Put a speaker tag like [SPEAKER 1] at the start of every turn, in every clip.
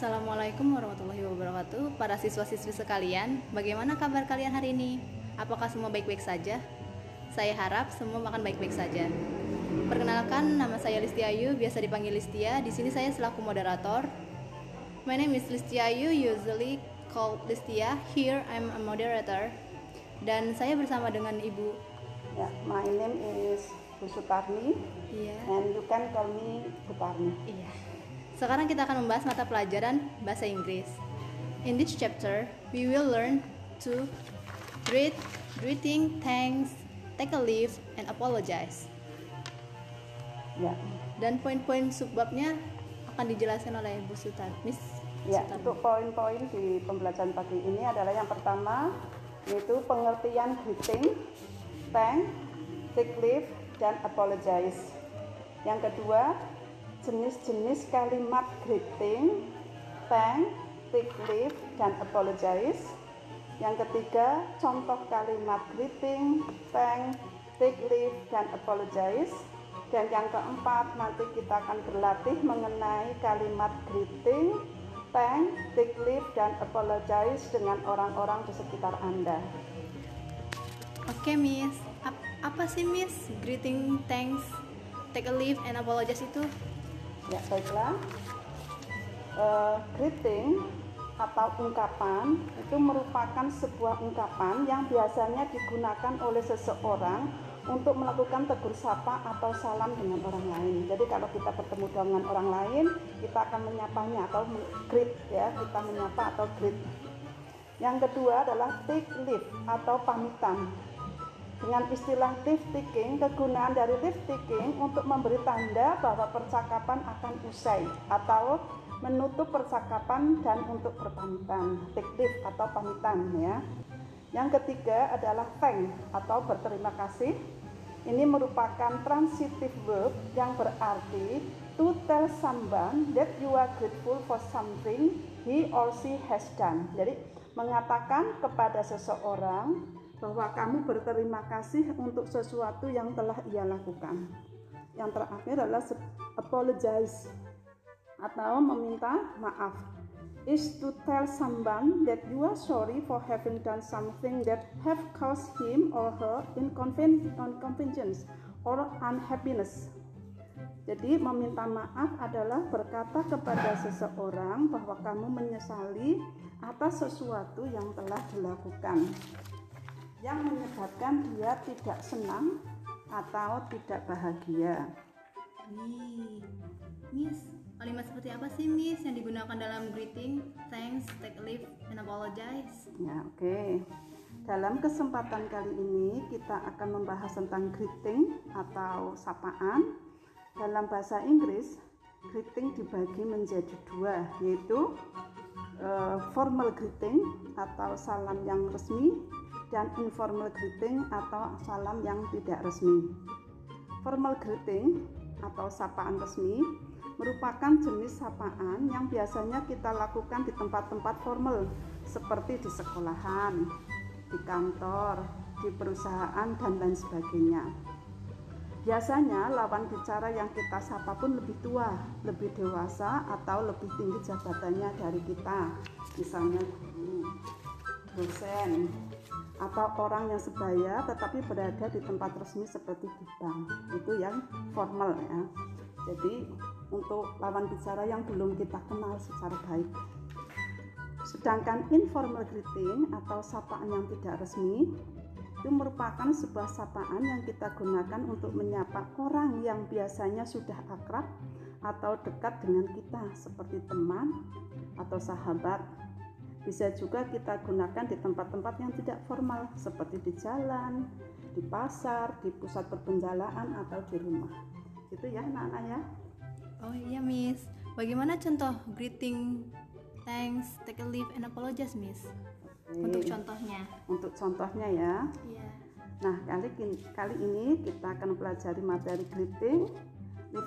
[SPEAKER 1] Assalamualaikum warahmatullahi wabarakatuh. Para siswa-siswi sekalian Bagaimana kabar kalian hari ini? Apakah semua baik-baik saja? Saya harap semua makan baik-baik saja. Perkenalkan, nama saya Listi Ayu, biasa dipanggil Listia. Di sini saya selaku moderator. My name is Listi Ayu, usually called Listia. Here I'm a moderator. Dan saya bersama dengan Ibu.
[SPEAKER 2] Ya, my name is Bu Sutarni
[SPEAKER 1] Iya.
[SPEAKER 2] And you can call me Sutarni.
[SPEAKER 1] Iya. Sekarang kita akan membahas mata pelajaran bahasa Inggris. In this chapter, we will learn to greet, greeting, thanks, take a leave, and apologize.
[SPEAKER 2] Ya,
[SPEAKER 1] Dan poin-poin subbabnya akan dijelaskan oleh Bu Sutar, Miss
[SPEAKER 2] ya
[SPEAKER 1] Sutarni.
[SPEAKER 2] untuk poin-poin di pembelajaran pagi ini adalah yang pertama yaitu pengertian greeting, thank, take leave, dan apologize. Yang kedua, jenis-jenis kalimat greeting, thank, take leave, dan apologize. Yang ketiga, contoh kalimat greeting, thank, take leave, dan apologize. Dan yang keempat, nanti kita akan berlatih mengenai kalimat greeting, thank, take leave, dan apologize dengan orang-orang di sekitar Anda.
[SPEAKER 1] Oke, Miss. Ap- apa sih, Miss? Greeting, thanks, take a leave, and apologize itu?
[SPEAKER 2] Ya, baiklah. Eh, greeting atau ungkapan itu merupakan sebuah ungkapan yang biasanya digunakan oleh seseorang untuk melakukan tegur sapa atau salam dengan orang lain. Jadi kalau kita bertemu dengan orang lain, kita akan menyapanya atau greet ya, kita menyapa atau greet. Yang kedua adalah take leave atau pamitan. Dengan istilah leave taking, kegunaan dari leave taking untuk memberi tanda bahwa percakapan akan usai atau menutup percakapan dan untuk berpamitan. Take atau pamitan ya. Yang ketiga adalah thank atau berterima kasih. Ini merupakan transitive verb yang berarti to tell someone that you are grateful for something he or she has done. Jadi mengatakan kepada seseorang bahwa kamu berterima kasih untuk sesuatu yang telah ia lakukan. Yang terakhir adalah apologize atau meminta maaf is to tell someone that you are sorry for having done something that have caused him or her inconven- inconvenience or unhappiness. Jadi meminta maaf adalah berkata kepada seseorang bahwa kamu menyesali atas sesuatu yang telah dilakukan yang menyebabkan dia tidak senang atau tidak bahagia.
[SPEAKER 1] Wih, Miss, kalimat seperti apa sih Miss yang digunakan dalam greeting, thanks, take a leave, and apologize?
[SPEAKER 2] Ya, oke. Dalam kesempatan kali ini kita akan membahas tentang greeting atau sapaan. Dalam bahasa Inggris, greeting dibagi menjadi dua, yaitu eh, formal greeting atau salam yang resmi dan informal greeting atau salam yang tidak resmi. Formal greeting atau sapaan resmi merupakan jenis sapaan yang biasanya kita lakukan di tempat-tempat formal seperti di sekolahan, di kantor, di perusahaan dan lain sebagainya. Biasanya lawan bicara yang kita sapa pun lebih tua, lebih dewasa atau lebih tinggi jabatannya dari kita. Misalnya guru, dosen, atau orang yang sebaya tetapi berada di tempat resmi seperti di bank. Itu yang formal ya. Jadi untuk lawan bicara yang belum kita kenal secara baik. Sedangkan informal greeting atau sapaan yang tidak resmi itu merupakan sebuah sapaan yang kita gunakan untuk menyapa orang yang biasanya sudah akrab atau dekat dengan kita seperti teman atau sahabat. Bisa juga kita gunakan di tempat-tempat yang tidak formal seperti di jalan, di pasar, di pusat perbendaharaan atau di rumah. Itu ya anak-anak ya.
[SPEAKER 1] Oh iya Miss, bagaimana contoh greeting, thanks, take a leave, and apologize Miss? Untuk
[SPEAKER 2] Oke.
[SPEAKER 1] contohnya.
[SPEAKER 2] Untuk contohnya ya.
[SPEAKER 1] Iya.
[SPEAKER 2] Nah, kali kali ini kita akan pelajari materi greeting,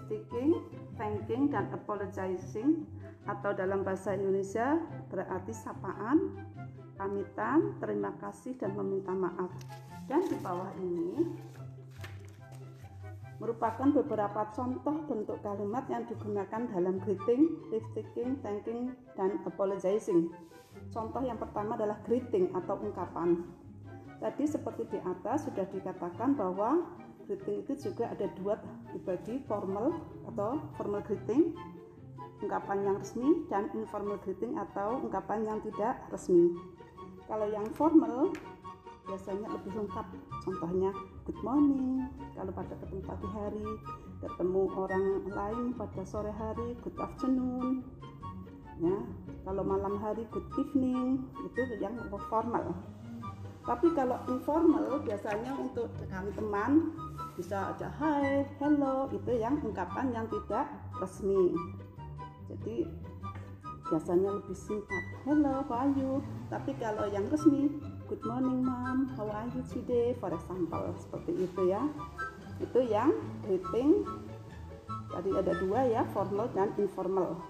[SPEAKER 2] taking, thanking, dan apologizing atau dalam bahasa Indonesia berarti sapaan, pamitan, terima kasih, dan meminta maaf. Dan di bawah ini merupakan beberapa contoh bentuk kalimat yang digunakan dalam greeting, taking, thanking, dan apologizing. Contoh yang pertama adalah greeting atau ungkapan. Tadi seperti di atas sudah dikatakan bahwa greeting itu juga ada dua dibagi formal atau formal greeting, ungkapan yang resmi dan informal greeting atau ungkapan yang tidak resmi. Kalau yang formal biasanya lebih lengkap. Contohnya good morning kalau pada ketemu pagi hari ketemu orang lain pada sore hari good afternoon ya. Kalau malam hari good evening itu yang formal. Tapi kalau informal biasanya untuk dengan teman bisa aja hi hello itu yang ungkapan yang tidak resmi. Jadi biasanya lebih singkat hello how are you? Tapi kalau yang resmi good morning mom how are you today? For example seperti itu ya. Itu yang greeting. Tadi ada dua ya formal dan informal.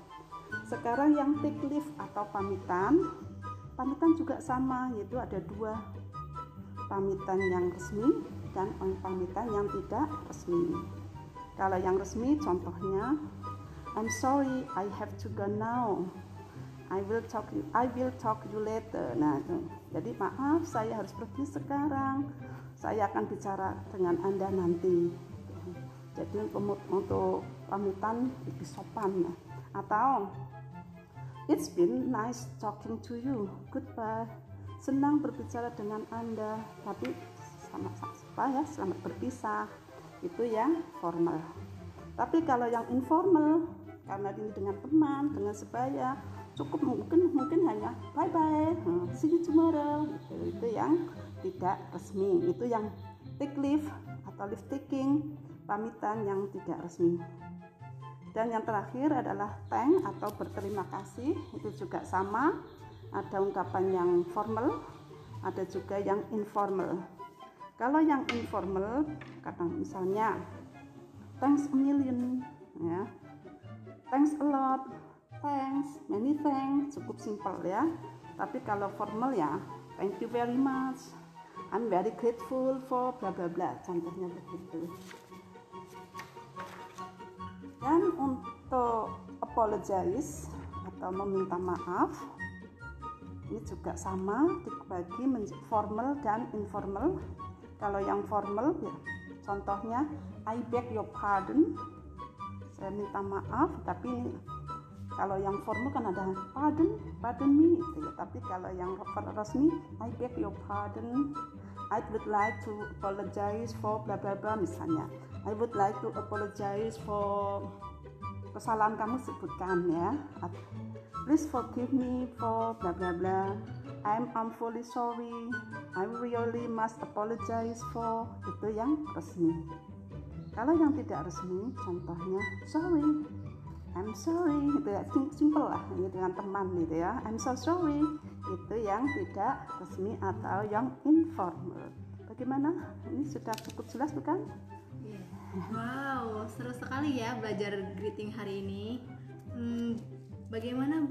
[SPEAKER 2] Sekarang yang take leave atau pamitan. Pamitan juga sama yaitu ada dua pamitan yang resmi dan pamitan yang tidak resmi kalau yang resmi contohnya I'm sorry I have to go now I will talk I will talk you later. Nah, itu. jadi maaf saya harus pergi sekarang. Saya akan bicara dengan Anda nanti. Jadi untuk, pamitan lebih sopan. Atau It's been nice talking to you. Goodbye. Senang berbicara dengan Anda, tapi sama apa ya, selamat berpisah. Itu yang formal. Tapi kalau yang informal, karena ini dengan teman, dengan sebaya, cukup mungkin mungkin hanya bye bye hmm, see you tomorrow gitu. itu yang tidak resmi itu yang take leave atau leave taking pamitan yang tidak resmi dan yang terakhir adalah thank atau berterima kasih itu juga sama ada ungkapan yang formal ada juga yang informal kalau yang informal kata misalnya thanks a million ya thanks a lot thanks, many thanks, cukup simpel ya. Tapi kalau formal ya, thank you very much, I'm very grateful for bla bla bla, contohnya begitu. Dan untuk apologize atau meminta maaf, ini juga sama dibagi formal dan informal. Kalau yang formal ya, contohnya I beg your pardon, saya minta maaf, tapi ini kalau yang formal kan ada pardon pardon me gitu ya. Tapi kalau yang resmi I beg your pardon. I would like to apologize for bla bla bla misalnya. I would like to apologize for kesalahan kamu sebutkan ya. Please forgive me for bla bla bla. I'm I'm fully sorry I really must apologize for itu yang resmi. Kalau yang tidak resmi contohnya sorry I'm sorry gitu ya. Simple lah ini dengan teman gitu ya. I'm so sorry itu yang tidak resmi atau yang informal. Bagaimana? Ini sudah cukup jelas bukan?
[SPEAKER 1] Yeah. wow seru sekali ya belajar greeting hari ini. Hmm, bagaimana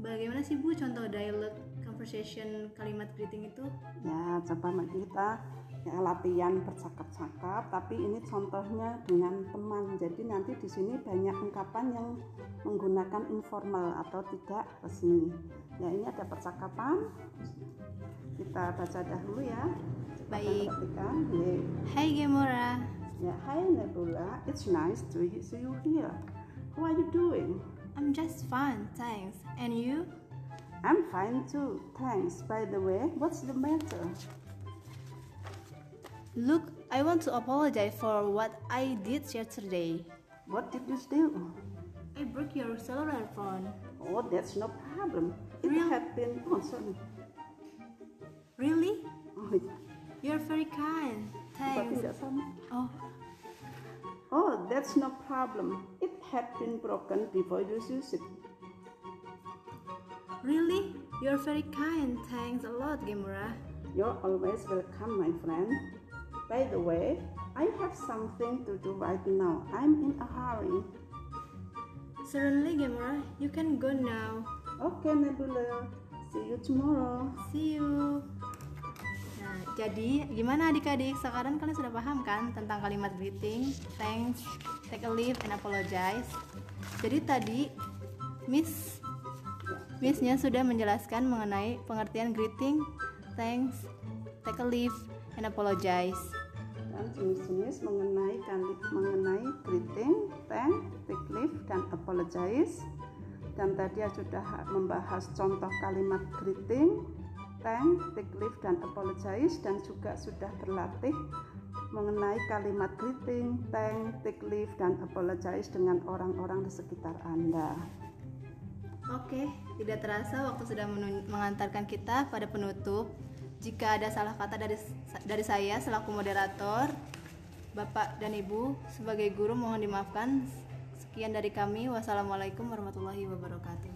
[SPEAKER 1] bagaimana sih bu contoh dialog conversation kalimat greeting itu?
[SPEAKER 2] Ya coba kita ya, latihan bercakap-cakap tapi ini contohnya dengan teman. Jadi nanti di sini banyak ungkapan yang menggunakan informal atau tidak resmi. Ya ini ada percakapan. Kita baca dahulu ya.
[SPEAKER 1] Baik.
[SPEAKER 2] Ya.
[SPEAKER 1] Hai Gemora.
[SPEAKER 2] Ya Hai Nebula. It's nice to see you here. How are you doing
[SPEAKER 1] I'm just fine thanks and you
[SPEAKER 2] I'm fine too thanks by the way what's the matter
[SPEAKER 1] Look, I want to apologize for what I did yesterday.
[SPEAKER 2] What did you do?
[SPEAKER 1] I broke your cellular phone.
[SPEAKER 2] Oh, that's no problem. It
[SPEAKER 1] Really?
[SPEAKER 2] happened. Oh, sorry.
[SPEAKER 1] Really?
[SPEAKER 2] Oh, yeah.
[SPEAKER 1] You're very kind. Thanks. Oh,
[SPEAKER 2] Oh, that's no problem. Had been broken before you use it.
[SPEAKER 1] really? You're very kind. Thanks a lot, Gemura.
[SPEAKER 2] You're always welcome, my friend. By the way, I have something to do right now. I'm in a hurry.
[SPEAKER 1] Certainly, Gemura. You can go now.
[SPEAKER 2] Okay, Nebula. See you tomorrow.
[SPEAKER 1] See you. Nah, Jadi, gimana adik-adik? Sekarang kalian sudah paham kan tentang kalimat greeting, thanks, take a leave, and apologize? Jadi tadi Miss Missnya sudah menjelaskan mengenai pengertian greeting, thanks, take a leave, and apologize.
[SPEAKER 2] dan jenis-jenis mengenai mengenai greeting, thank, take leave dan apologize. Dan tadi ya sudah membahas contoh kalimat greeting, thank, take leave dan apologize dan juga sudah berlatih mengenai kalimat greeting, thank, take leave dan apologize dengan orang-orang di sekitar Anda.
[SPEAKER 1] Oke, tidak terasa waktu sudah mengantarkan kita pada penutup. Jika ada salah kata dari dari saya selaku moderator, Bapak dan Ibu sebagai guru mohon dimaafkan. Sekian dari kami. Wassalamualaikum warahmatullahi wabarakatuh.